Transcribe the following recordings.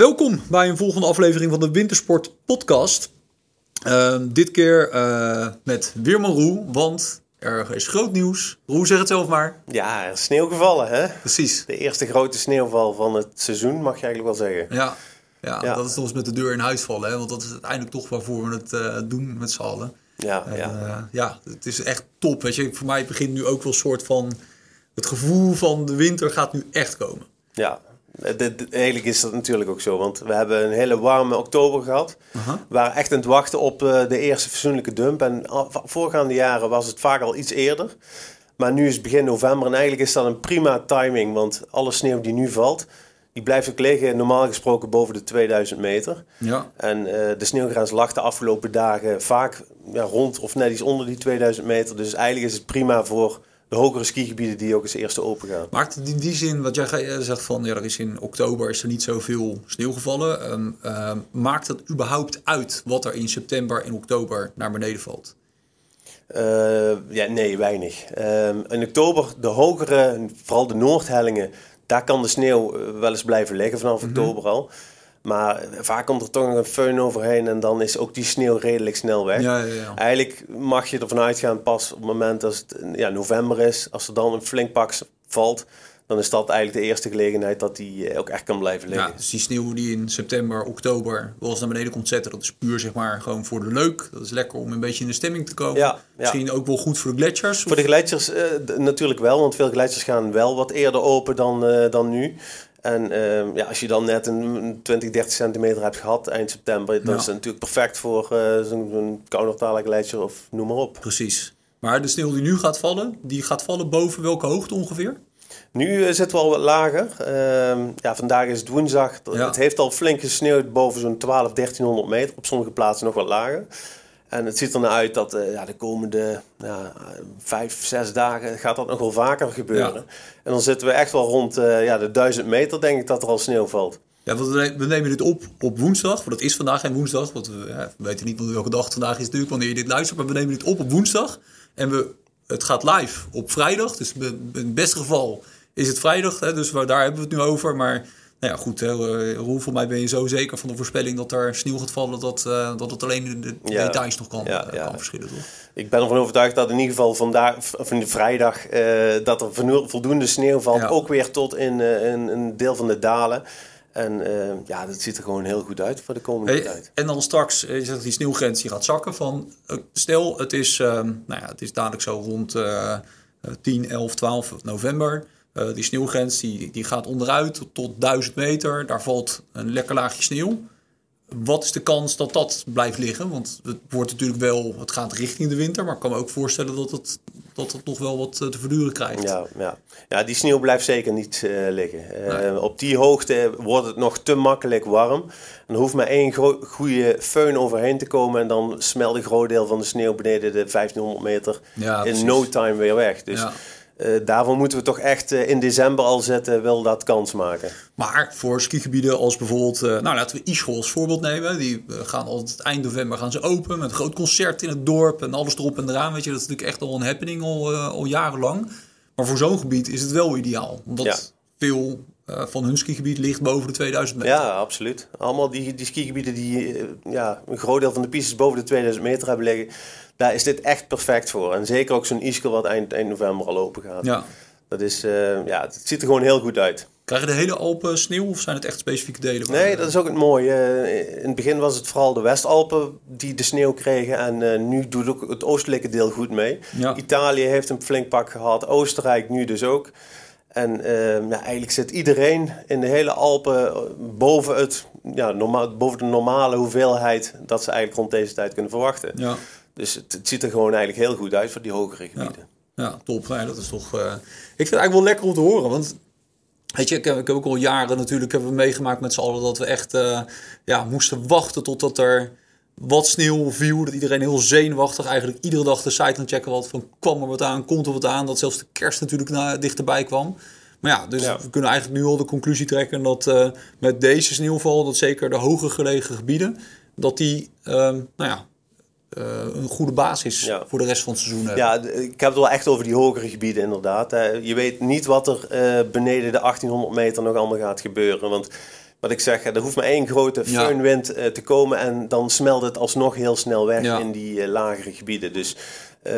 Welkom bij een volgende aflevering van de Wintersport Podcast. Uh, dit keer uh, met Weerman Roe, want er is groot nieuws. Roe, zeg het zelf maar. Ja, er is sneeuw gevallen, hè? Precies. De eerste grote sneeuwval van het seizoen, mag je eigenlijk wel zeggen. Ja, ja, ja. dat is toch eens met de deur in huis vallen, hè? Want dat is uiteindelijk toch waarvoor we het uh, doen met z'n allen. Ja, ja. ja, het is echt top. Weet je, voor mij begint nu ook wel een soort van. Het gevoel van de winter gaat nu echt komen. Ja, eigenlijk is dat natuurlijk ook zo, want we hebben een hele warme oktober gehad. We waren echt aan het wachten op uh, de eerste fatsoenlijke dump. En voorgaande jaren was het vaak al iets eerder. Maar nu is het begin november en eigenlijk is dat een prima timing, want alle sneeuw die nu valt, die blijft ook liggen normaal gesproken boven de 2000 meter. Ja. En uh, de sneeuwgrens lag de afgelopen dagen vaak ja, rond of net iets onder die 2000 meter. Dus eigenlijk is het prima voor de hogere skigebieden die ook als eerste open gaan. Maakt het in die zin, wat jij zegt van ja, er is in oktober is er niet zoveel sneeuw gevallen. Um, uh, maakt het überhaupt uit wat er in september en oktober naar beneden valt? Uh, ja, nee, weinig. Um, in oktober de hogere, vooral de noordhellingen, daar kan de sneeuw eh, wel eens blijven liggen vanaf Mhm. oktober al. Maar vaak komt er toch nog een föhn overheen en dan is ook die sneeuw redelijk snel weg. Ja, ja, ja. Eigenlijk mag je ervan uitgaan pas op het moment dat het ja, november is, als er dan een flink pak valt, dan is dat eigenlijk de eerste gelegenheid dat die ook echt kan blijven liggen. Ja, dus die sneeuw die in september, oktober wel eens naar beneden komt zetten, dat is puur zeg maar gewoon voor de leuk. Dat is lekker om een beetje in de stemming te komen. Ja, ja. Misschien ook wel goed voor de gletsjers. Voor de gletsjers uh, natuurlijk wel, want veel gletsjers gaan wel wat eerder open dan, uh, dan nu. En uh, ja, als je dan net een 20, 30 centimeter hebt gehad eind september, dan Ja. is dat natuurlijk perfect voor uh, zo'n gletsjer of noem maar op. Precies. Maar de sneeuw die nu gaat vallen, die gaat vallen boven welke hoogte ongeveer? Nu uh, zitten we al wat lager. Uh, ja, vandaag is het woensdag. Ja. Het heeft al flink gesneeuwd boven zo'n 12, 1300 meter. Op sommige plaatsen nog wat lager. En het ziet er naar uit dat uh, ja, de komende ja, vijf, zes dagen gaat dat nog wel vaker gebeuren. Ja. En dan zitten we echt wel rond uh, ja, de 1000 meter, denk ik, dat er al sneeuw valt. Ja, want we we nemen dit op op woensdag. Want het is vandaag geen woensdag. Want we, ja, we weten niet welke dag vandaag is natuurlijk wanneer je dit luistert. Maar we nemen dit op op woensdag. En we, het gaat live op vrijdag. Dus in het beste geval is het vrijdag. Hè, dus waar, daar hebben we het nu over. Maar nou ja, goed. Hè, Roel, voor mij ben je zo zeker van de voorspelling dat er sneeuw gaat vallen. Dat, uh, dat het alleen in de Ja. details nog kan, Ja, uh, kan verschillen. Toch? Ik ben ervan overtuigd dat in ieder geval vandaag, of in de vrijdag, eh, dat er voldoende sneeuw valt. Ook weer tot in eh, een, een deel van de dalen. En eh, ja, dat ziet er gewoon heel goed uit voor de komende Hey, tijd. en dan straks, eh, je zegt die sneeuwgrens die gaat zakken. Van, eh, stel, het is, ehm, nou ja, het is dadelijk zo rond eh, eh, 10, 11, 12 november. Eh, die sneeuwgrens die, die gaat onderuit tot, tot 1000 meter. Daar valt een lekker laagje sneeuw. Wat is de kans dat dat blijft liggen? Want het wordt natuurlijk wel, het gaat richting de winter. Maar ik kan me ook voorstellen dat het, dat het nog wel wat eh, te verduren krijgt. Ja, ja. ja, die sneeuw blijft zeker niet eh, liggen. Nee. Op die hoogte wordt het nog te makkelijk warm. En er hoeft maar één goede föhn overheen te komen. En dan smelt een groot deel van de sneeuw beneden de 1500 meter Ja, in no time weer weg. Dus Ja. Eh, daarvoor moeten we toch echt eh, in december al zetten, wil dat kans maken. Maar voor skigebieden als bijvoorbeeld, eh, nou laten we Ischol als voorbeeld nemen. Die gaan altijd eind november gaan ze open met een groot concert in het dorp en alles erop en eraan. Weet je, dat is natuurlijk echt al een happening al, al jarenlang. Maar voor zo'n gebied is het wel ideaal. Omdat Ja. veel eh, van hun skigebied ligt boven de 2000 meter. Ja, absoluut. Allemaal die, die skigebieden die eh, ja, een groot deel van de pistes boven de 2000 meter hebben liggen. Daar is dit echt perfect voor. En zeker ook zo'n Ischel wat eind, eind november al open gaat. Ja. Dat is, eh, ja, het ziet er gewoon heel goed uit. Krijgen de hele Alpen sneeuw of zijn het echt specifieke delen? waar- Nee, dat is ook het mooie. In het begin was het vooral de Westalpen die de sneeuw kregen. En nu doet ook het oostelijke deel goed mee. Ja. Italië heeft een flink pak gehad. Oostenrijk nu dus ook. En eh, ja, eigenlijk zit iedereen in de hele Alpen eh, boven, het, ja, norma- boven de normale hoeveelheid dat ze eigenlijk rond deze tijd kunnen verwachten. Ja. Dus het, het ziet er gewoon eigenlijk heel goed uit voor die hogere gebieden. Ja, top. Nee, dat is toch. eh, Ik vind het eigenlijk wel lekker om te horen. Want weet je, ik heb, ik heb ook al jaren natuurlijk hebben we meegemaakt met z'n allen dat we echt eh, ja, moesten wachten totdat er wat sneeuw viel. Dat iedereen heel zenuwachtig eigenlijk iedere dag de site aan het checken was van kwam er wat aan, komt er wat aan. Dat zelfs de kerst natuurlijk na, dichterbij kwam. Maar ja, dus Ja. we kunnen eigenlijk nu al de conclusie trekken dat eh, met deze sneeuwval, dat zeker de hoger gelegen gebieden, dat die ehm, nou ja, eh, een goede basis Ja. voor de rest van het seizoen hebben. Ja, ik heb het wel echt over die hogere gebieden inderdaad. Je weet niet wat er eh, beneden de 1800 meter nog allemaal gaat gebeuren. Want wat ik zeg, er hoeft maar één grote Ja. föhnwind eh, te komen en dan smelt het alsnog heel snel weg Ja. in die eh, lagere gebieden. Dus eh,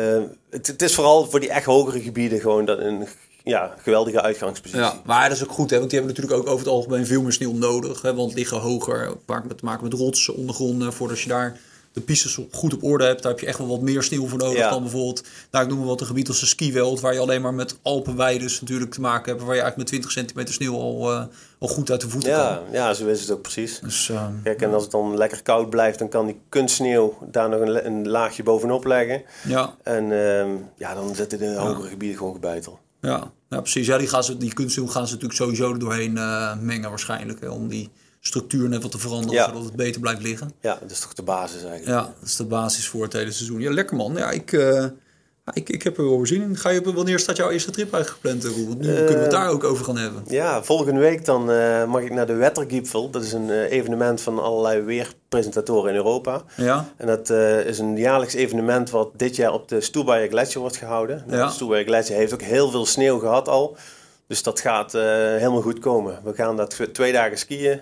het, het is vooral voor die echt hogere gebieden gewoon dat een ja, geweldige uitgangspositie. Ja, maar dat is ook goed, hè, want die hebben natuurlijk ook over het algemeen veel meer sneeuw nodig. Hè, want liggen hoger, vaak met te maken met rotsen, ondergronden. Voordat je daar de pistes goed op orde hebt, daar heb je echt wel wat meer sneeuw voor nodig Ja. dan bijvoorbeeld, nou ik noem maar wat, een gebied als de skiweld, waar je alleen maar met alpenweides natuurlijk te maken hebt, waar je eigenlijk met 20 centimeter sneeuw al, eh, al goed uit de voeten kan. Ja, ja, zo is het ook precies. Dus, ehm, Kijk, en als het dan lekker koud blijft, dan kan die kunstsneeuw daar nog een, een laagje bovenop leggen. ja, En ehm, ja, dan zitten de hogere gebieden gewoon gebeiteld. ja, ja, precies. Ja, die, gaan ze, die kunstsneeuw gaan ze natuurlijk sowieso er doorheen eh, mengen waarschijnlijk, hè, om die structuur net wat te veranderen, Ja. zodat het beter blijft liggen. Ja, dat is toch de basis eigenlijk. Ja, dat is de basis voor het hele seizoen. Ja, lekker man. Ja, ik, eh, ik, ik heb er wel weer zin in. Ga je, wanneer staat jouw eerste trip eigenlijk gepland, eh, Roel? Want nu kunnen we het daar ook over gaan hebben. Ja, volgende week dan eh, mag ik naar de Wettergipfel. Dat is een eh, evenement van allerlei weerpresentatoren in Europa. Ja, En dat eh, is een jaarlijks evenement wat dit jaar op de Stoerbayer Gletsjer wordt gehouden. Nou, Ja. De Stoerbayer Gletsjer heeft ook heel veel sneeuw gehad al. Dus dat gaat eh, helemaal goed komen. We gaan dat twee dagen skiën.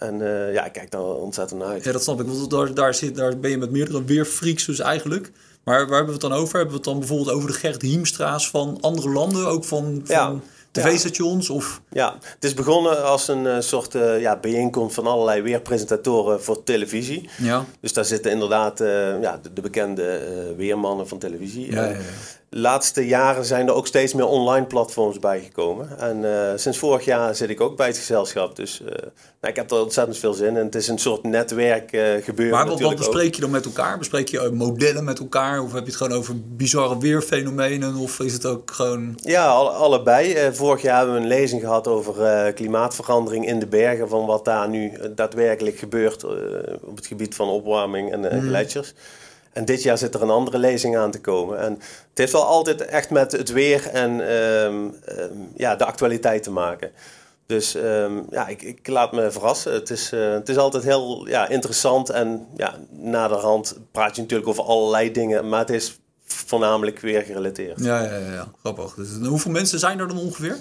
En eh, ja, ik kijk daar ontzettend naar uit. ja, dat snap ik. Want daar, daar, zit, daar ben je met meerdere weerfreaks dus eigenlijk. Maar waar hebben we het dan over? Hebben we het dan bijvoorbeeld over de Gert Hiemstra's van andere landen? Ook van, Ja. van tv-stations? Of... Ja, het is begonnen als een eh, soort eh, ja, bijeenkomst van allerlei weerpresentatoren voor televisie. Ja. Dus daar zitten inderdaad ja, de, de bekende weermannen van televisie. Ja, ja, ja. Laatste jaren zijn er ook steeds meer online platforms bijgekomen. En eh, sinds vorig jaar zit ik ook bij het gezelschap. Dus eh, nou, ik heb er ontzettend veel zin in. Het is een soort netwerk eh gebeuren Maar wat, wat ook. bespreek je dan met elkaar? Bespreek je modellen met elkaar? Of heb je het gewoon over bizarre weerfenomenen? Of is het ook gewoon... Ja, alle- allebei. Vorig jaar hebben we een lezing gehad over klimaatverandering in de bergen. Van wat daar nu daadwerkelijk gebeurt op het gebied van opwarming en eh, gletsjers. En dit jaar zit er een andere lezing aan te komen. En het heeft wel altijd echt met het weer en ehm, ehm, ja, de actualiteit te maken. Dus ehm, ja, ik, ik laat me verrassen. Het is, eh, het is altijd heel ja, interessant. En ja, naderhand praat je natuurlijk over allerlei dingen. Maar het is voornamelijk weer gerelateerd. Ja, ja, ja, ja. grappig. Dus, hoeveel mensen zijn er dan ongeveer?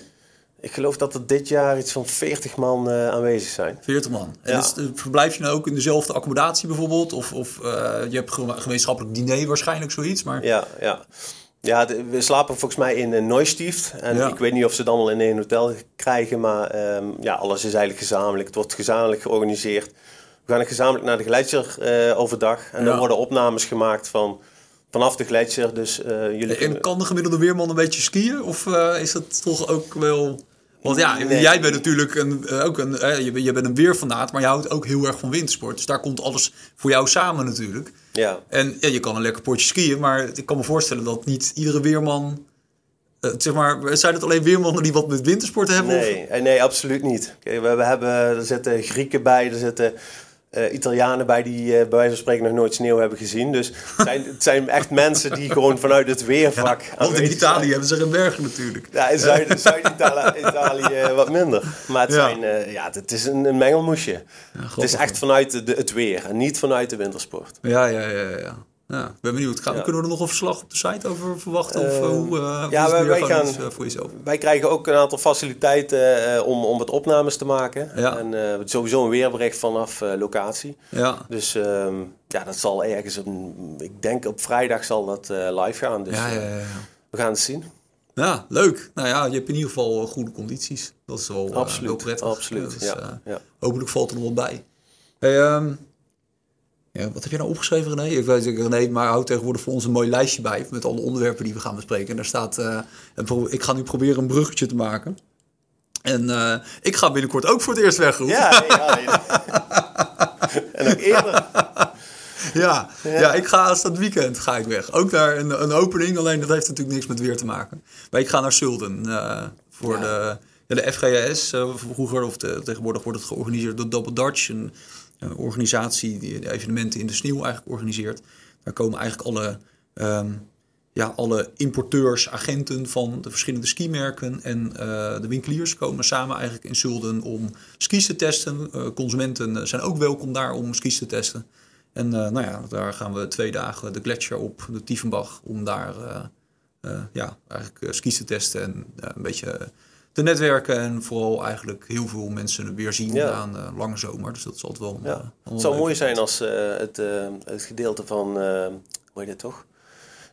Ik geloof dat er dit jaar iets van 40 man eh, aanwezig zijn. 40 man. En Ja. is, eh, verblijf je nou ook in dezelfde accommodatie bijvoorbeeld? Of, of eh, je hebt ge- gemeenschappelijk diner waarschijnlijk zoiets. Maar Ja, ja. Ja, de- we slapen volgens mij in een Neustift. En Ja. ik weet niet of ze dan wel in één hotel krijgen, maar ehm, ja, alles is eigenlijk gezamenlijk. Het wordt gezamenlijk georganiseerd. We gaan gezamenlijk naar de gletsjer overdag. En Ja. dan worden opnames gemaakt van, vanaf de gletsjer. Dus eh, jullie en kan de gemiddelde weerman een beetje skiën? Of is dat toch ook wel... Want ja, Nee. jij bent natuurlijk een, eh, ook een, eh, je, bent- je bent een weerfanaat, maar je houdt ook heel erg van wintersport. Dus daar komt alles voor jou samen natuurlijk. Ja. En ja, je kan een lekker potje skiën, maar ik kan me voorstellen dat niet iedere weerman... eh, zeg maar, zijn het alleen weermannen die wat met wintersport hebben? Nee, nee, absoluut niet. We hebben, er zitten Grieken bij, er zitten eh, Italianen bij die eh, bij wijze van spreken nog nooit sneeuw hebben gezien. Dus het zijn, het zijn echt mensen die gewoon vanuit het weervak Want in Italië zijn. hebben ze geen bergen natuurlijk. Ja, in Zuid- Zuid-Italië Italië, eh, wat minder. Maar het, Ja. zijn, ja, het is een, een mengelmoesje. het is echt vanuit de, het weer en niet vanuit de wintersport. Ja, ja, ja, ja. Ja ik ben benieuwd. Gaan, Ja. Kunnen we er nog een verslag op de site over verwachten? Of eh, hoe, hoe ja, wij- wij gaan- iets, eh, voor jezelf? Wij krijgen ook een aantal faciliteiten eh, om, om wat opnames te maken. Ja. En sowieso een weerbericht vanaf locatie. Ja, Dus ehm, ja, dat zal ergens, op, ik denk op vrijdag zal dat live gaan. Dus ja, ja, ja. ja. we gaan het zien. Ja, leuk. Nou ja, je hebt in ieder geval goede condities. Dat is wel, Absoluut, prettig. absoluut, dus, ja, ja. hopelijk valt er nog wat bij. Hey, ehm, ja, wat heb je nou opgeschreven, René? Ik weet niet, René, maar houdt tegenwoordig voor ons een mooi lijstje bij met alle onderwerpen die we gaan bespreken. En daar staat, eh, en ik ga nu proberen een bruggetje te maken. En eh, ik ga binnenkort ook voor het eerst weg. Ja, ja, nee. en ook eerder. Ja, ja. ik ga als dat weekend ga ik weg. Ook naar een, een opening, alleen dat heeft natuurlijk niks met weer te maken. Maar ik ga naar Sulden eh, voor Ja. de, ja, de FGS. eh, vroeger, of de, tegenwoordig wordt het georganiseerd door Double Dutch. Een, een organisatie die evenementen in de sneeuw eigenlijk organiseert. Daar komen eigenlijk alle, ehm, ja, alle importeurs, agenten van de verschillende skimerken en eh, de winkeliers komen samen eigenlijk in Sulden om skis te testen. Eh, consumenten zijn ook welkom daar om skis te testen. En eh, nou ja, daar gaan we twee dagen de gletsjer op, de Tiefenbach, om daar ja, eigenlijk skis te testen en een beetje te netwerken en vooral eigenlijk heel veel mensen weer zien Ja. aan de lange zomer. Dus dat is altijd wel... Ja. eh, Het zou mooi zijn als eh, het, eh, het gedeelte van, eh, hoe heet het toch?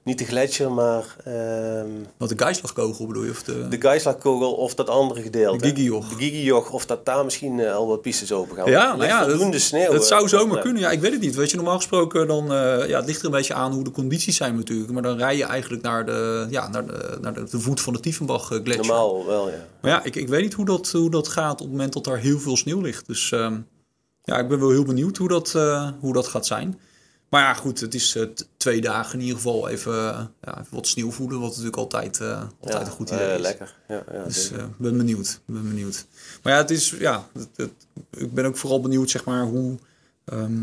Niet de gletsjer, maar ehm, Wat de Geislagkogel bedoel je? Of de, de Geislagkogel of dat andere gedeelte. De Gigijoch. De Gigijoch, of dat daar misschien eh, al wat pistes open gaan. Ja, Er nou ja, dat, sneeuw. dat eh, zou zomaar kunnen. Ja, ik weet het niet. Weet je, normaal gesproken dan, eh, ja, het ligt er een beetje aan hoe de condities zijn natuurlijk. Maar dan rij je eigenlijk naar de, ja, naar de, naar de, de voet van de Tiefenbach gletsjer. Normaal wel, ja. Maar ja, ik, ik weet niet hoe dat, hoe dat gaat op het moment dat er heel veel sneeuw ligt. Dus ehm, ja, ik ben wel heel benieuwd hoe dat, hoe dat gaat zijn. Maar ja, goed, het is eh, twee dagen in ieder geval even, eh, ja, even wat sneeuw voelen. Wat natuurlijk altijd, eh, altijd ja, een goed idee is. lekker. Ja, ja, Dus ik ben benieuwd, ben benieuwd. Maar ja, het is, ja, het, het- ik ben ook vooral benieuwd, zeg maar, hoe... ehm,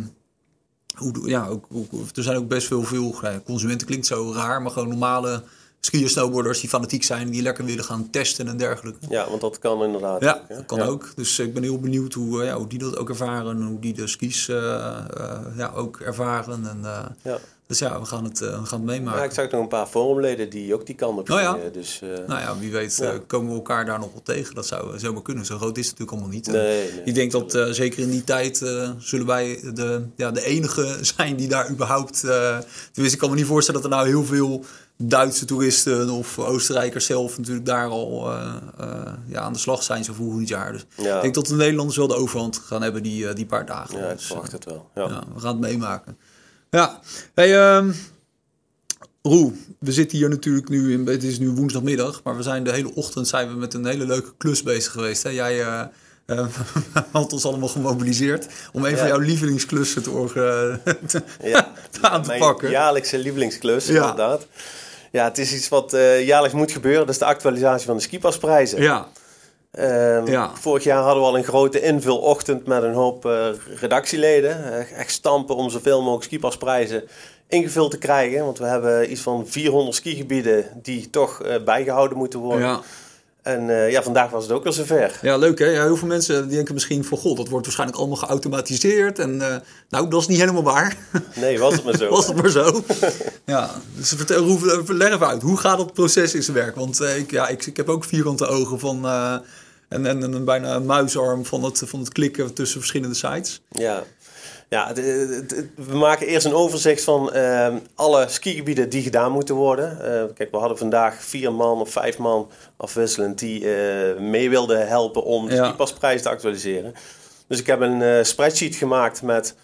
hoe ja, ook, ook- er zijn ook best veel, veel consumenten klinkt zo raar, maar gewoon normale skiers, snowboarders die fanatiek zijn, die lekker willen gaan testen en dergelijke. ja, want dat kan inderdaad. Ja, ook, dat kan Ja. ook. Dus ik ben heel benieuwd hoe, eh, ja, hoe die dat ook ervaren. en Hoe die de skis eh, eh, ja, ook ervaren. En, eh, Ja. Dus ja, we gaan het, eh, we gaan het meemaken. Ja, ik zag nog een paar forumleden die ook die kant op Oh ja. Dus, eh, Nou ja, wie weet eh, komen we elkaar daar nog wel tegen. Dat zou zomaar kunnen. Zo groot is het natuurlijk allemaal niet. Nee, nee. ik denk dat eh, zeker in die tijd eh, zullen wij de, ja, de enige zijn die daar überhaupt... eh tenminste, ik kan me niet voorstellen dat er nou heel veel Duitse toeristen of Oostenrijkers zelf natuurlijk daar al eh, eh, ja, aan de slag zijn zo volgend jaar. Dus Ja. ik denk dat de Nederlanders wel de overhand gaan hebben die, eh, die paar dagen. Ja, ik Dus, verwacht het wel. ja, Ja. we gaan het meemaken. Ja, hey, ehm Roe, we zitten hier natuurlijk nu, in, het is nu woensdagmiddag, maar we zijn de hele ochtend zijn we met een hele leuke klus bezig geweest. Hè? Jij eh, eh, had ons allemaal gemobiliseerd om een van jouw lievelingsklussen te, te- Ja. aan te Mijn pakken. jaarlijkse lievelingsklus, Ja. inderdaad. Ja, het is iets wat eh, jaarlijks moet gebeuren. Dat is de actualisatie van de skipasprijzen. Ja, Ehm, Ja. Vorig jaar hadden we al een grote invulochtend met een hoop eh, redactieleden. Echt stampen om zoveel mogelijk skipasprijzen ingevuld te krijgen. Want we hebben iets van 400 skigebieden die toch eh, bijgehouden moeten worden. ja. En eh, ja, vandaag was het ook weer zover. ja, leuk hè. Ja, heel veel mensen denken misschien van, god, dat wordt waarschijnlijk allemaal geautomatiseerd. En eh, nou, dat is niet helemaal waar. Nee, was het maar zo. Was het maar zo. ja, dus vertel, leg even uit. Hoe gaat dat proces in zijn werk? Want eh, ik, ja, ik, ik heb ook vierkante ogen van... en, en, en een bijna een muisarm van het, van het klikken tussen verschillende sites. Ja, ja het- het- het- we maken eerst een overzicht van ehm, alle skigebieden die gedaan moeten worden. Eh, kijk, we hadden vandaag vier man of vijf man afwisselend die eh, mee wilden helpen om de Ja. skipasprijs te actualiseren. Dus ik heb een eh, spreadsheet gemaakt met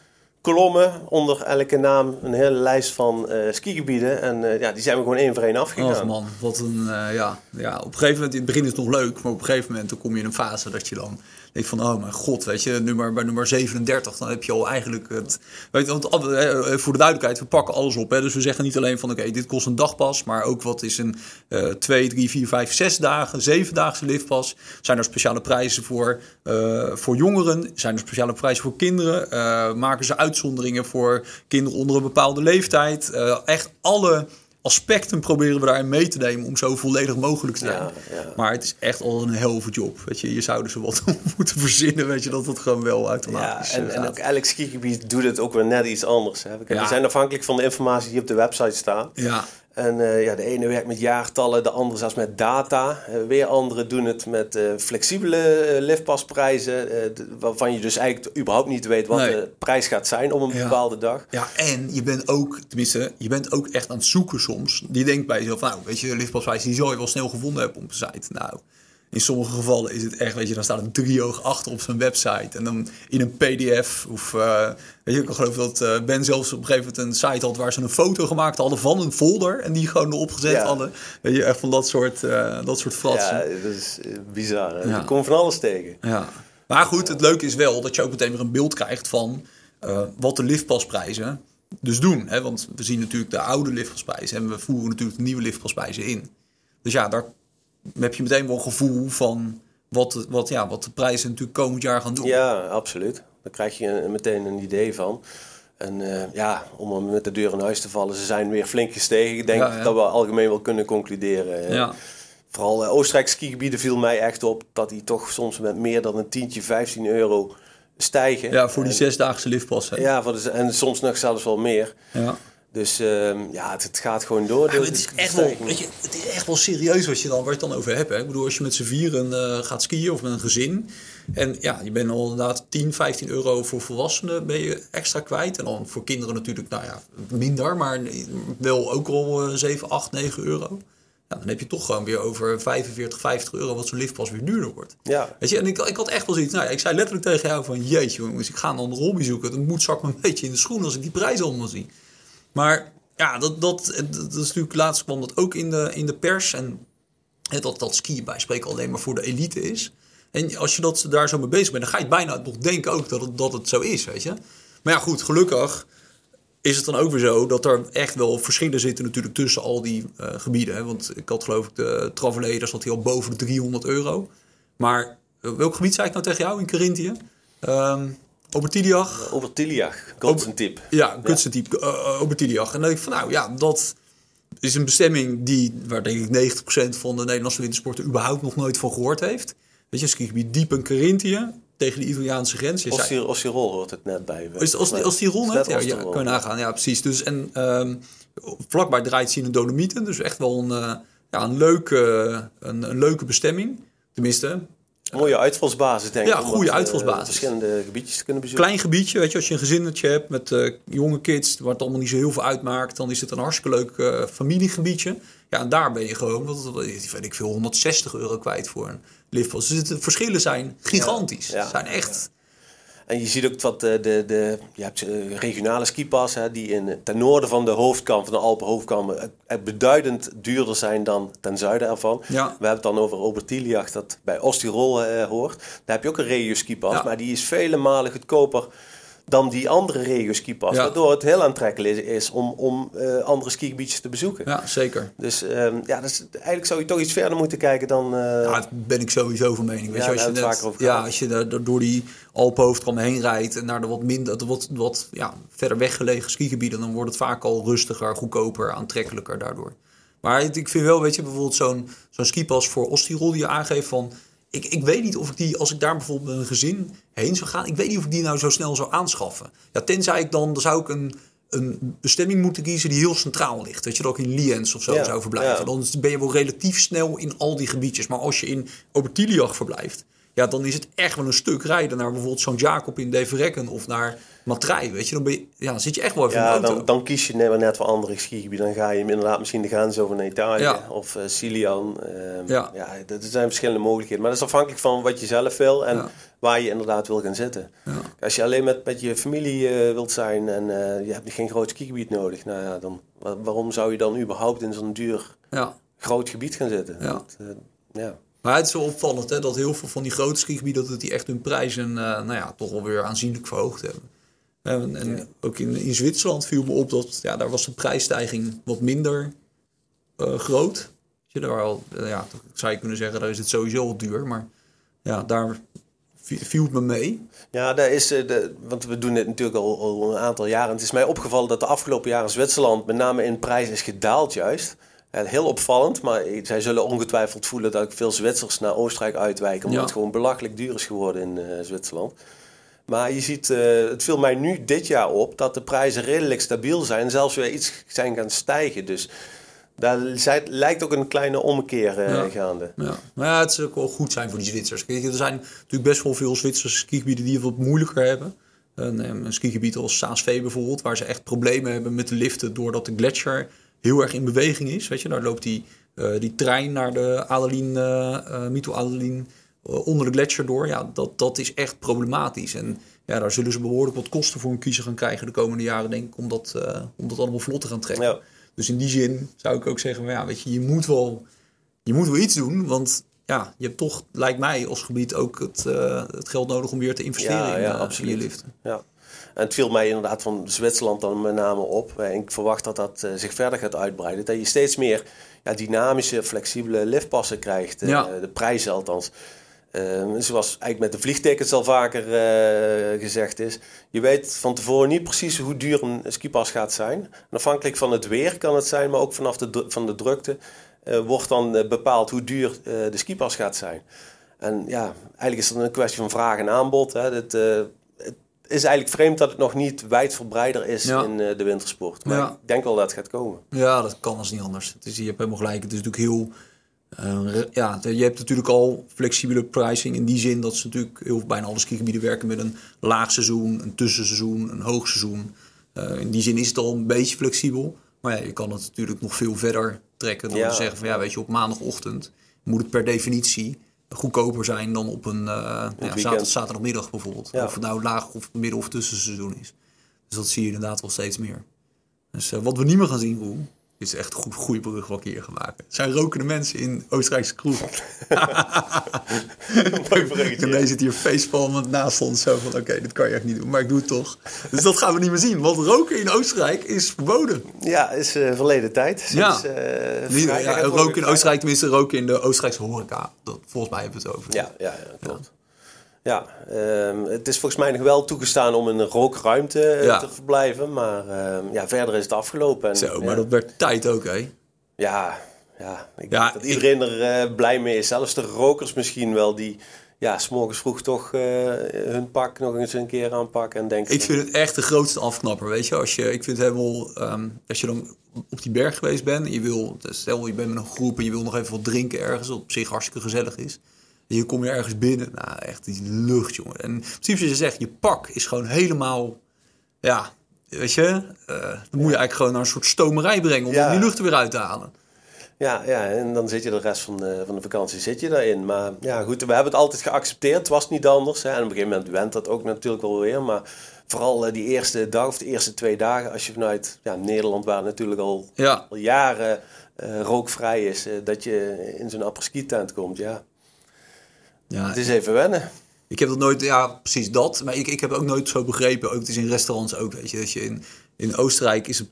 kolommen onder elke naam, een hele lijst van eh, skigebieden. En ja, die zijn we gewoon één voor één afgegaan. Och man, wat een... ja, ja, op een gegeven moment, in het begin is het nog leuk... maar op een gegeven moment dan kom je in een fase dat je dan denkt van... oh mijn god, weet je, nummer, bij nummer 37... dan heb je al eigenlijk het... Weet je, want, al- eh, voor de duidelijkheid, we pakken alles op. Hè, dus we zeggen niet alleen van... oké, dit kost een dagpas... maar ook wat is een eh 2, 3, 4, 5, 6 dagen... zevendaagse liftpas. Zijn er speciale prijzen voor, eh, voor jongeren? Zijn er speciale prijzen voor kinderen? Eh, maken ze uitzonderingen voor kinderen onder een bepaalde leeftijd? Eh, echt alle aspecten proberen we daarin mee te nemen om zo volledig mogelijk te zijn. Ja, ja. Maar het is echt al een helve job. Weet je, je zou er zo wat moeten verzinnen, weet je, dat het gewoon wel Ja, automatisch en, eh, en ook elk skigebied doet het ook weer net iets anders. Hè. We Ja. zijn afhankelijk van de informatie die op de website staat. Ja, En eh, ja, de ene werkt met jaartallen, de andere zelfs met data. Eh, weer anderen doen het met eh, flexibele liftpasprijzen. waarvan je dus eigenlijk überhaupt niet weet wat Nee. de prijs gaat zijn op een Ja. bepaalde dag. Ja, en je bent ook, tenminste, je bent ook echt aan het zoeken soms. Die denkt bij jezelf, nou, weet je, de liftpasprijs die zou je wel snel gevonden hebben op een site. Nou, in sommige gevallen is het echt, weet je, dan staat een driehoog achter op zijn website. En dan in een pdf of, eh, weet je, ik geloof dat eh, Ben zelfs op een gegeven moment een site had waar ze een foto gemaakt hadden van een folder. En die gewoon erop gezet Ja. hadden. Weet je, echt van dat soort, eh, dat soort fratsen. Ja, dat is bizar. hè. Ja. Komt van alles tegen. Ja. Maar goed, het leuke is wel dat je ook meteen weer een beeld krijgt van wat de liftpasprijzen dus doen. Hè? Want we zien natuurlijk de oude liftpasprijzen en we voeren natuurlijk de nieuwe liftpasprijzen in. Dus ja, daar heb je meteen wel een gevoel van wat, de- wat, ja, wat de prijzen natuurlijk komend jaar gaan doen. Ja, absoluut. Daar krijg je een- meteen een idee van. En eh, ja, om met de deur in huis te vallen, ze zijn weer flink gestegen. Ik denk Ja, ja. dat we algemeen wel kunnen concluderen. eh. Ja. Vooral eh, Oostenrijkse skigebieden viel mij echt op dat die toch soms met meer dan een tientje, 15 euro stijgen. Ja, voor die En- zesdaagse liftpas. Hè? Ja, voor de, en soms nog zelfs wel meer. Ja. Dus ehm, ja, het, het gaat gewoon door. Ja, maar het is echt wel, weet je, het is echt wel serieus wat je dan, waar je het dan over hebt. Hè? Ik bedoel, als je met z'n vieren uh, gaat skiën of met een gezin. En ja, je bent al inderdaad 10, 15 euro voor volwassenen ben je extra kwijt. En dan voor kinderen natuurlijk, nou ja, minder. Maar wel ook al uh, 7, 8, 9 euro. Ja, dan heb je toch gewoon weer over 45, 50 euro wat zo'n liftpas weer duurder wordt. Ja. Weet je, en ik, ik had echt wel zoiets. Nou, ik zei letterlijk tegen jou van jeetje jongens, ik ga dan een hobby zoeken. Dan moet zak me een beetje in de schoen als ik die prijzen allemaal zie. Maar ja, dat, dat, dat, is natuurlijk laatst kwam dat ook in de, in de pers. En dat, dat skiën bij spreken alleen maar voor de elite is. En als je dat, daar zo mee bezig bent, dan ga je bijna nog denken ook dat het, dat het zo is, weet je. Maar ja, goed, gelukkig is het dan ook weer zo dat er echt wel verschillen zitten natuurlijk tussen al die uh, gebieden. Want ik had geloof ik de Travelé, daar zat hij al boven de 300 euro. Maar uh, welk gebied zei ik nou tegen jou in Carinthië? Um, Obertiliach. Obertiliach, Kutzentip. Ja, Kutzentip, ja. uh. En dan denk ik van nou ja, dat is een bestemming die, waar denk ik 90% van de Nederlandse wintersporten überhaupt nog nooit van gehoord heeft. Weet je, skigebied diep in Carinthië, tegen de Italiaanse grens. Ostirol hoort het net bij. Is het Ostirol net? Ja, ja, kan je nagaan. Ja, precies. Dus, en um, vlakbij draait zien de Dolomieten. Dus echt wel een, uh, ja, een, leuke, een, een leuke bestemming. Tenminste, Mooie uitvalsbasis, denk ik. Ja, goede uitvalsbasis. Uh, verschillende gebiedjes te kunnen bezoeken. Klein gebiedje, weet je, als je een gezinnetje hebt met uh, jonge kids, waar het allemaal niet zo heel veel uitmaakt, dan is het een hartstikke leuk uh, familiegebiedje. Ja, en daar ben je gewoon, wat, weet ik veel, 160 euro kwijt voor een liftpas. Dus de verschillen zijn gigantisch. Ja, ja. zijn echt... En je ziet ook wat de, de, de je hebt regionale skipas hè, die in, ten noorden van de hoofdkam, van de Alpen hoofdkam, beduidend duurder zijn dan ten zuiden ervan. Ja. We hebben het dan over Obertiliach, dat bij Ostirol uh, hoort. Daar heb je ook een regio skipas, ja. maar die is vele malen goedkoper dan die andere regio skipas. Ja. Waardoor het heel aantrekkelijk is, is om, om uh, andere skigebiedjes te bezoeken. Ja, zeker. Dus um, ja, dus eigenlijk zou je toch iets verder moeten kijken dan... Uh, ja, daar ben ik sowieso van mening. Weet ja, je, als je, net, ja, als je daar door die Alpenhoofdkam heen rijdt... en naar de wat, minder, de wat, wat ja, verder weggelegen skigebieden... dan wordt het vaak al rustiger, goedkoper, aantrekkelijker daardoor. Maar ik vind wel, weet je, bijvoorbeeld zo'n zo'n skipas voor Ostirol die je aangeeft van... Ik, ik weet niet of ik die, als ik daar bijvoorbeeld met een gezin heen zou gaan, ik weet niet of ik die nou zo snel zou aanschaffen. Ja, tenzij ik dan, dan zou ik een, een bestemming moeten kiezen die heel centraal ligt. Dat je er ook in Liens of zo Ja, zou verblijven. ja. Dan ben je wel relatief snel in al die gebiedjes. Maar als je in Obertiliach verblijft, ja, dan is het echt wel een stuk rijden naar bijvoorbeeld St. Jacob in Deverekken of naar Matrij. Weet je, dan, ben je, ja, dan zit je echt wel even in de Ja, auto. dan, dan kies je net, net voor andere skigebieden. Dan ga je inderdaad misschien de grens over naar Italië Ja. of uh, Silian. Ehm, Ja. ja. dat er zijn verschillende mogelijkheden. Maar dat is afhankelijk van wat je zelf wil en Ja. waar je inderdaad wil gaan zitten. Ja. Als je alleen met, met je familie eh, wilt zijn en eh, je hebt geen groot skigebied nodig, nou ja, dan wa- waarom zou je dan überhaupt in zo'n duur Ja. groot gebied gaan zitten? Ja. Dat, eh. Maar het is wel opvallend hè, dat heel veel van die grote skigebieden... dat die echt hun prijzen eh, nou ja, toch wel weer aanzienlijk verhoogd hebben. En, en Ja. ook in, in Zwitserland viel me op dat ja, daar was de prijsstijging wat minder eh, groot. Je, daar al, eh, ja, zou je kunnen zeggen, daar is het sowieso al duur. Maar ja, daar vi- viel het me mee. Ja, daar is, eh, de, want we doen dit natuurlijk al, al een aantal jaren. Het is mij opgevallen dat de afgelopen jaren Zwitserland met name in prijs is gedaald juist. Heel opvallend, maar zij zullen ongetwijfeld voelen dat ik veel Zwitsers naar Oostenrijk uitwijken. Omdat Ja. het gewoon belachelijk duur is geworden in Zwitserland. Maar je ziet, eh, het viel mij nu dit jaar op dat de prijzen redelijk stabiel zijn. Zelfs weer iets zijn gaan stijgen. Dus daar lijkt ook een kleine ommekeer eh, Ja. gaande. Ja. Maar ja, het zou ook wel goed zijn voor die Zwitsers. Kijk, er zijn natuurlijk best wel veel Zwitserse skigebieden die het wat moeilijker hebben. Een, eh, een skigebied als Saas-Vee bijvoorbeeld, waar ze echt problemen hebben met de liften doordat de gletsjer heel erg in beweging is. Weet je, daar loopt die, die trein naar de Adeline, eh eh, Mito Adeline eh, onder de gletsjer door. Ja, dat, dat is echt problematisch. En ja, daar zullen ze behoorlijk wat kosten voor een kiezer gaan krijgen de komende jaren, denk ik, om dat, eh, om dat allemaal vlot te gaan trekken. Ja. Dus in die zin zou ik ook zeggen, van, ja, weet je, je moet wel, je moet wel iets doen, want ja, je hebt toch, lijkt mij als gebied ook het, eh, het geld nodig om weer te investeren Ja, in, ja, eh, in absoluut. je liften. Ja. En het viel mij inderdaad van Zwitserland dan met name op. En ik verwacht dat dat eh, zich verder gaat uitbreiden. Dat je steeds meer ja, dynamische, flexibele liftpassen krijgt. eh, Ja. De prijzen althans. Ehm, zoals eigenlijk met de vliegtickets al vaker eh, gezegd is. Je weet van tevoren niet precies hoe duur een skipas gaat zijn. En afhankelijk van het weer kan het zijn, maar ook vanaf de, van de drukte eh, wordt dan eh, bepaald hoe duur de skipas gaat zijn. En ja, eigenlijk is dat een kwestie van vraag en aanbod. Hè. Het, eh, het, is eigenlijk vreemd dat het nog niet wijdverbreider is Ja. in de wintersport. Maar Ja. ik denk wel dat het gaat komen. Ja, dat kan als niet anders. Het is, je hebt helemaal gelijk. Het is natuurlijk heel. Eh, re- ja, je hebt natuurlijk al flexibele pricing in die zin dat ze natuurlijk heel bijna alle skigebieden werken met een laag seizoen, een tussenseizoen, een hoogseizoen. Eh in die zin is het al een beetje flexibel. Maar ja, je kan het natuurlijk nog veel verder trekken door Ja. te zeggen van ja, weet je, op maandagochtend moet het per definitie goedkoper zijn dan op een eh, ja, zaterdagmiddag bijvoorbeeld. Of het nou laag of midden of tussenseizoen is. Dus dat zie je inderdaad wel steeds meer. Dus eh, wat we niet meer gaan zien, Roel, is echt een goed, goede brug wat ik hier ga maken. Het zijn rokende mensen in Oostenrijkse kroeg. En deze zit hier facepalmend naast ons. Zo van, oké, dit kan je echt niet doen, maar ik doe het toch. Dus dat gaan we niet meer zien, want roken in Oostenrijk is verboden. Ja, is eh, verleden tijd. Sinds, Ja. eh, ja, roken in. Oostenrijk, tenminste roken in de Oostenrijkse horeca. Dat, volgens mij hebben we het over. Ja, ja, ja klopt. Ja, ehm, het is volgens mij nog wel toegestaan om in een rookruimte eh, Ja. te verblijven. Maar ehm, ja, verder is het afgelopen. En, Zo, maar ja, dat werd tijd ook, hè? ja, ja, ik Ja, denk dat iedereen er eh, blij mee is. Zelfs de rokers misschien wel, die ja, s'morgens vroeg toch eh, hun pak nog eens een keer aanpakken. En denken, Ik vind het echt de grootste afknapper, weet je. Als je ik vind het helemaal, ehm, als je dan op die berg geweest bent en je wil, stel je bent met een groep en je wil nog even wat drinken ergens, wat op zich hartstikke gezellig is. Je komt je ergens binnen, nou echt die lucht, jongen. En precies wat je zegt, je pak is gewoon helemaal, ja, weet je. eh, dan moet je eigenlijk gewoon naar een soort stomerij brengen om Ja. die lucht er weer uit te halen. Ja, ja, en dan zit je de rest van de, van de vakantie zit je daarin. Maar ja, goed, we hebben het altijd geaccepteerd. Het was niet anders. Hè. En op een gegeven moment went dat ook natuurlijk wel weer. Maar vooral eh, die eerste dag of de eerste twee dagen, als je vanuit ja, Nederland, waar natuurlijk al, Ja, al jaren eh, rookvrij is, dat je in zo'n apres-ski tent komt. Ja, ja het is even wennen. Ik heb dat nooit, ja, precies dat. Maar ik, ik heb ook nooit zo begrepen, ook het is in restaurants ook, weet je, dat je in, in Oostenrijk is het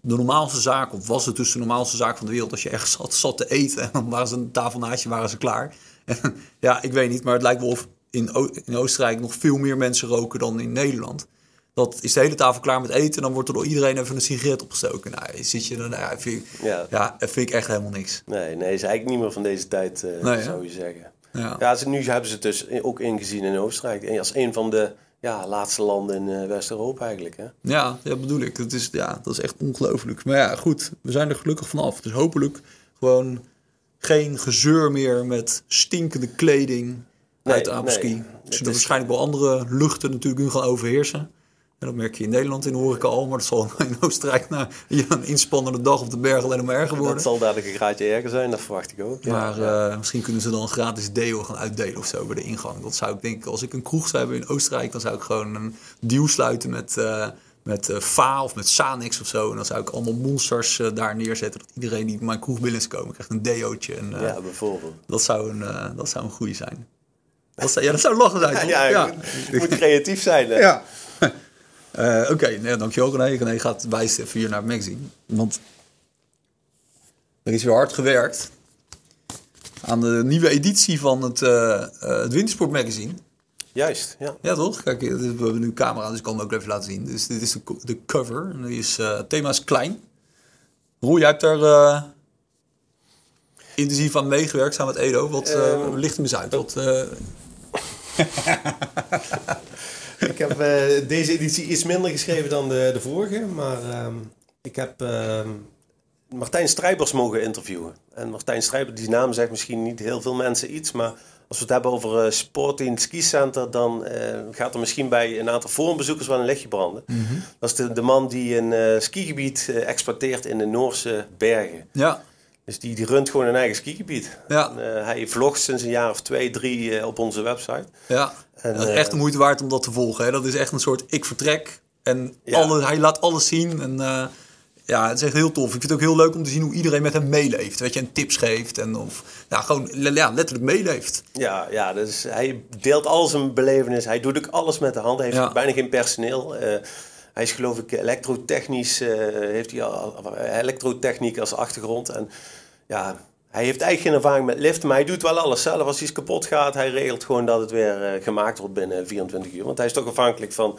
de normaalste zaak, of was het dus de normaalste zaak van de wereld, als je ergens zat, zat te eten en dan waren ze een tafel naast je, waren ze klaar. En, ja, ik weet niet, maar het lijkt wel of in, O- in Oostenrijk nog veel meer mensen roken dan in Nederland. Dat is de hele tafel klaar met eten en dan wordt er door iedereen even een sigaret opgestoken. Nou, zit je dan, nou, ja, vind ik, Ja. ja, vind ik echt helemaal niks. Nee, nee, is eigenlijk niet meer van deze tijd, eh, Nee, zou je zeggen. Ja. Ja, ze, nu hebben ze het dus ook ingezien in Oostenrijk. En Als een van de ja, laatste landen in eh, West-Europa eigenlijk. Hè? Ja, dat bedoel ik. Dat is, ja, dat is echt ongelooflijk. Maar ja, goed, we zijn er gelukkig vanaf. Dus hopelijk gewoon geen gezeur meer met stinkende kleding Nee, uit de nee. Zullen is- waarschijnlijk wel andere luchten natuurlijk nu gaan overheersen. En dat merk je in Nederland in de horeca al, maar dat zal in Oostenrijk na een inspannende dag op de berg alleen maar erger worden. Dat zal dadelijk een graadje erger zijn, dat verwacht ik ook. Ja, Maar eh, misschien kunnen ze dan een gratis deo gaan uitdelen of zo bij de ingang. Dat zou ik denken, als ik een kroeg zou hebben in Oostenrijk, dan zou ik gewoon een deal sluiten met, eh met eh, FA of met Sanex of zo. En dan zou ik allemaal monsters daar neerzetten. Dat iedereen die mijn kroeg binnen is komen, krijgt een deootje. En, eh, ja, bijvoorbeeld. dat, zou een, dat zou een goede zijn. Dat zou, ja, dat zou lachen zijn, toch? Ja, je moet, moet creatief zijn. Hè? Ja. Eh, Oké, nee, dankjewel René. René gaat wijzen even hier naar het magazine. Want er is weer hard gewerkt aan de nieuwe editie van het, eh, het Wintersport Magazine. Juist, ja. Ja, toch? Kijk, we hebben nu camera, dus ik kan het ook even laten zien. Dus dit is de, de cover. En die is, het thema is klein. Roel, jij hebt daar intensief aan meegewerkt samen met Edo. Wat eh Ehm, licht hem eens uit. Wat, Ik heb eh, deze editie iets minder geschreven dan de, de vorige, maar ehm, ik heb ehm, Martijn Strijbers mogen interviewen. En Martijn Strijbers, die naam zegt misschien niet heel veel mensen iets, maar als we het hebben over uh, sport in het skicenter, dan eh, gaat er misschien bij een aantal forumbezoekers wel een lichtje branden. Dat is de, de man die een eh, skigebied eh, exploiteert in de Noorse bergen. ja, Dus die, die runt gewoon een eigen skigebied. Ja. En, eh, hij vlogt sinds een jaar of twee, drie eh, op onze website. Ja, En, dat is eh, echt de moeite waard om dat te volgen. Hè? Dat is echt een soort ik vertrek. En Ja. alle, hij laat alles zien. En ja, het is echt heel tof. Ik vind het ook heel leuk om te zien hoe iedereen met hem meeleeft. Weet je, en tips geeft. En of ja, gewoon ja, letterlijk meeleeft. Ja, ja dus hij deelt al zijn belevenis. Hij doet ook alles met de hand. Hij heeft Ja. bijna geen personeel. Hij is geloof ik elektrotechnisch, heeft hij al, elektrotechniek als achtergrond. En ja, hij heeft eigenlijk geen ervaring met liften, maar hij doet wel alles zelf. Als iets kapot gaat, hij regelt gewoon dat het weer eh, gemaakt wordt binnen 24 uur. Want hij is toch afhankelijk van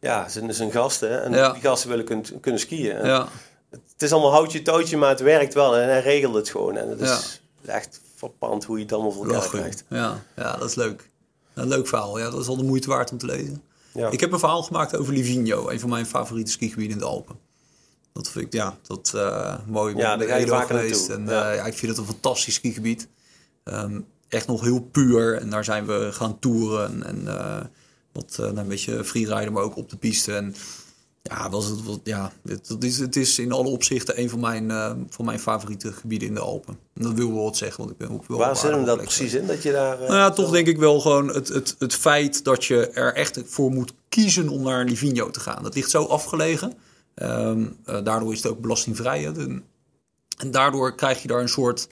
ja, zijn, zijn gasten. En Ja. die gasten willen kun- kunnen skiën. En Ja, Het is allemaal houtje touwtje, maar het werkt wel. En hij regelt het gewoon. En het Ja. is echt verpand hoe je het allemaal voor elkaar krijgt. Ja, ja, dat is leuk. Een leuk verhaal. Ja, dat is al de moeite waard om te lezen. Ja. Ik heb een verhaal gemaakt over Livigno, een van mijn favoriete skigebieden in de Alpen. Dat vind ik, ja, dat eh mooi. Ja, daar ga je heel vaker geweest. En Ja. eh, ja, ik vind het een fantastisch skigebied. Ehm, echt nog heel puur. En daar zijn we gaan toeren. En eh, wat eh, een beetje freeriden, maar ook op de piste. En ja, was het, wat, ja het, het is, het is in alle opzichten een van mijn, van mijn favoriete gebieden in de Alpen. En dat wil wel wat zeggen, want ik ben ook wel Waar zit hem dat precies in? Dat je daar... nou ja, toch denk ik wel gewoon het, het, het feit dat je er echt voor moet kiezen om naar Livigno te gaan. Dat ligt zo afgelegen. Ehm, eh, daardoor is het ook belastingvrij. En daardoor krijg je daar een soort...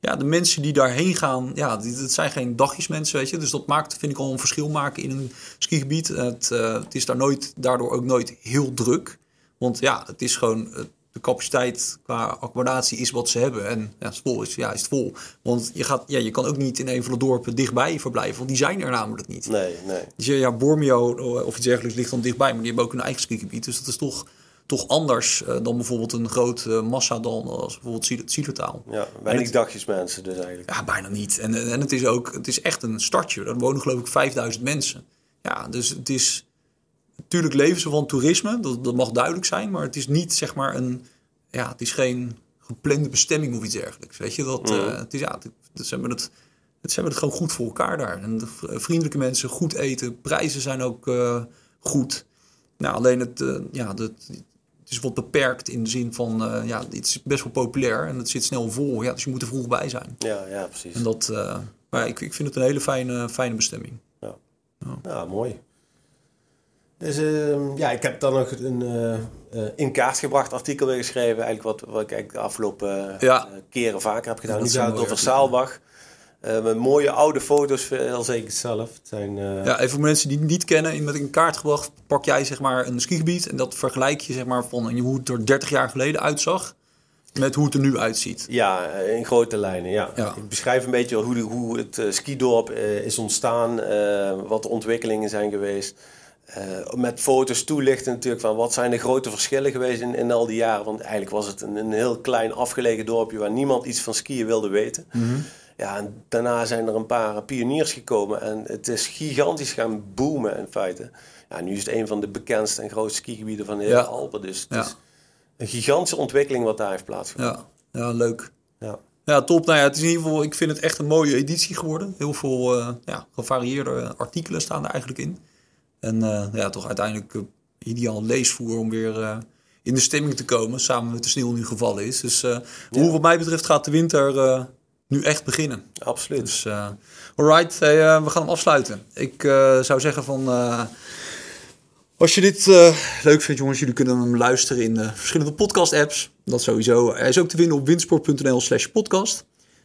Ja, de mensen die daarheen gaan, ja, dat zijn geen dagjesmensen, weet je. Dus dat maakt, vind ik al een verschil maken in een skigebied. Het, eh, het is daar nooit, daardoor ook nooit heel druk. Want ja, het is gewoon... de capaciteit qua accommodatie is wat ze hebben. En ja, het vol is, ja, is het vol. Want je, gaat, ja, je kan ook niet in een van de dorpen dichtbij verblijven. Want die zijn er namelijk niet. Nee, nee. Dus ja, Bormio eh, of iets dergelijks ligt dan dichtbij. Maar die hebben ook een eigen skigebied. Dus dat is toch, toch anders eh, dan bijvoorbeeld een groot eh, massa dan als bijvoorbeeld Zielertaal. Ja, weinig dagjes mensen dus eigenlijk. Ja, bijna niet. En, en het is ook, het is echt een startje. Er wonen geloof ik 5000 mensen. Ja, dus het is, natuurlijk leven ze van toerisme, dat, dat mag duidelijk zijn. Maar het is niet zeg maar een, ja, het is geen geplande bestemming of iets dergelijks. Weet je, dat, eh, het is, ja, het, het- ze, hebben het, het, ze hebben het gewoon goed voor elkaar daar. En de vriendelijke mensen, goed eten, prijzen zijn ook goed. Nou, alleen het, ja, dat, het is wat beperkt in de zin van, eh, ja, het is best wel populair en het zit snel vol. Ja, dus je moet er vroeg bij zijn. Ja, ja, precies. En dat, eh, maar ja, ik, ik vind het een hele fijne, fijne bestemming. Ja, mooi. Dus ehm, Ja, ik heb dan nog een eh, in kaart gebracht artikel weer geschreven. Eigenlijk wat, wat ik eigenlijk de afgelopen Ja. keren vaker heb gedaan. Nu gaat het over. Saalbach. Eh, met mooie oude foto's, heel zeker zelf. Het zijn, eh, Ja, even voor mensen die het niet kennen, met een kaart gebracht, pak jij zeg maar een skigebied en dat vergelijk je zeg maar van hoe het er 30 jaar geleden uitzag met hoe het er nu uitziet. Ja, eh, in grote lijnen, ja. Ja. Ik beschrijf een beetje hoe, de, hoe het eh, skidorp eh, is ontstaan, eh, wat de ontwikkelingen zijn geweest. Eh, met foto's toelichten natuurlijk van wat zijn de grote verschillen geweest in, in al die jaren. Want eigenlijk was het een, een heel klein afgelegen dorpje waar niemand iets van skiën wilde weten. Ja, en daarna zijn er een paar pioniers gekomen en het is gigantisch gaan boomen in feite. Ja, nu is het een van de bekendste en grootste skigebieden van de hele Ja. Alpen. Dus het Ja. is een gigantische ontwikkeling wat daar heeft plaatsgevonden. Ja, ja leuk. Ja. Ja, top. Nou ja, het is in ieder geval, ik vind het echt een mooie editie geworden. Heel veel eh, ja, gevarieerde artikelen staan er eigenlijk in. En eh, ja, toch uiteindelijk eh, ideaal leesvoer om weer in de stemming te komen. Samen met de sneeuw nu gevallen is. Dus hoe wat mij betreft gaat de winter nu echt beginnen. Absoluut. Dus, eh alright, hey, eh, we gaan hem afsluiten. Ik eh, zou zeggen van... als je dit leuk vindt, jongens, jullie kunnen hem luisteren in verschillende podcast-apps. Dat sowieso. Hij is ook te vinden op windsport.nl slash podcast.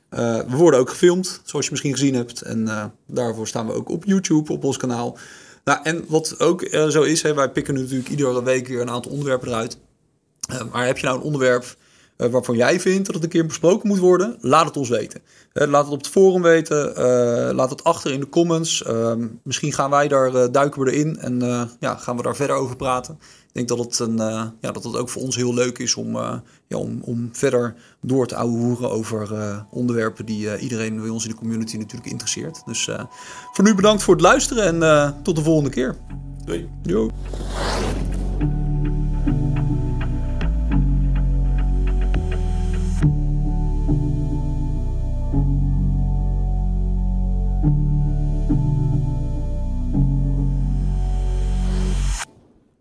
We worden ook gefilmd, zoals je misschien gezien hebt. En daarvoor staan we ook op YouTube, op ons kanaal. Nou, en wat ook zo is, hè, wij pikken natuurlijk iedere week weer een aantal onderwerpen eruit. Maar heb je nou een onderwerp eh, waarvan jij vindt dat het een keer besproken moet worden? Laat het ons weten. Eh, laat het op het forum weten. eh, laat het achter in de comments. Ehm, misschien gaan wij daar, duiken we erin en ja, gaan we daar verder over praten. Ik denk dat het, een, ja, dat het ook voor ons heel leuk is om, ja, om, om verder door te ouwehoeren over onderwerpen die iedereen bij ons in de community natuurlijk interesseert. Dus voor nu bedankt voor het luisteren en tot de volgende keer. Doei. Yo.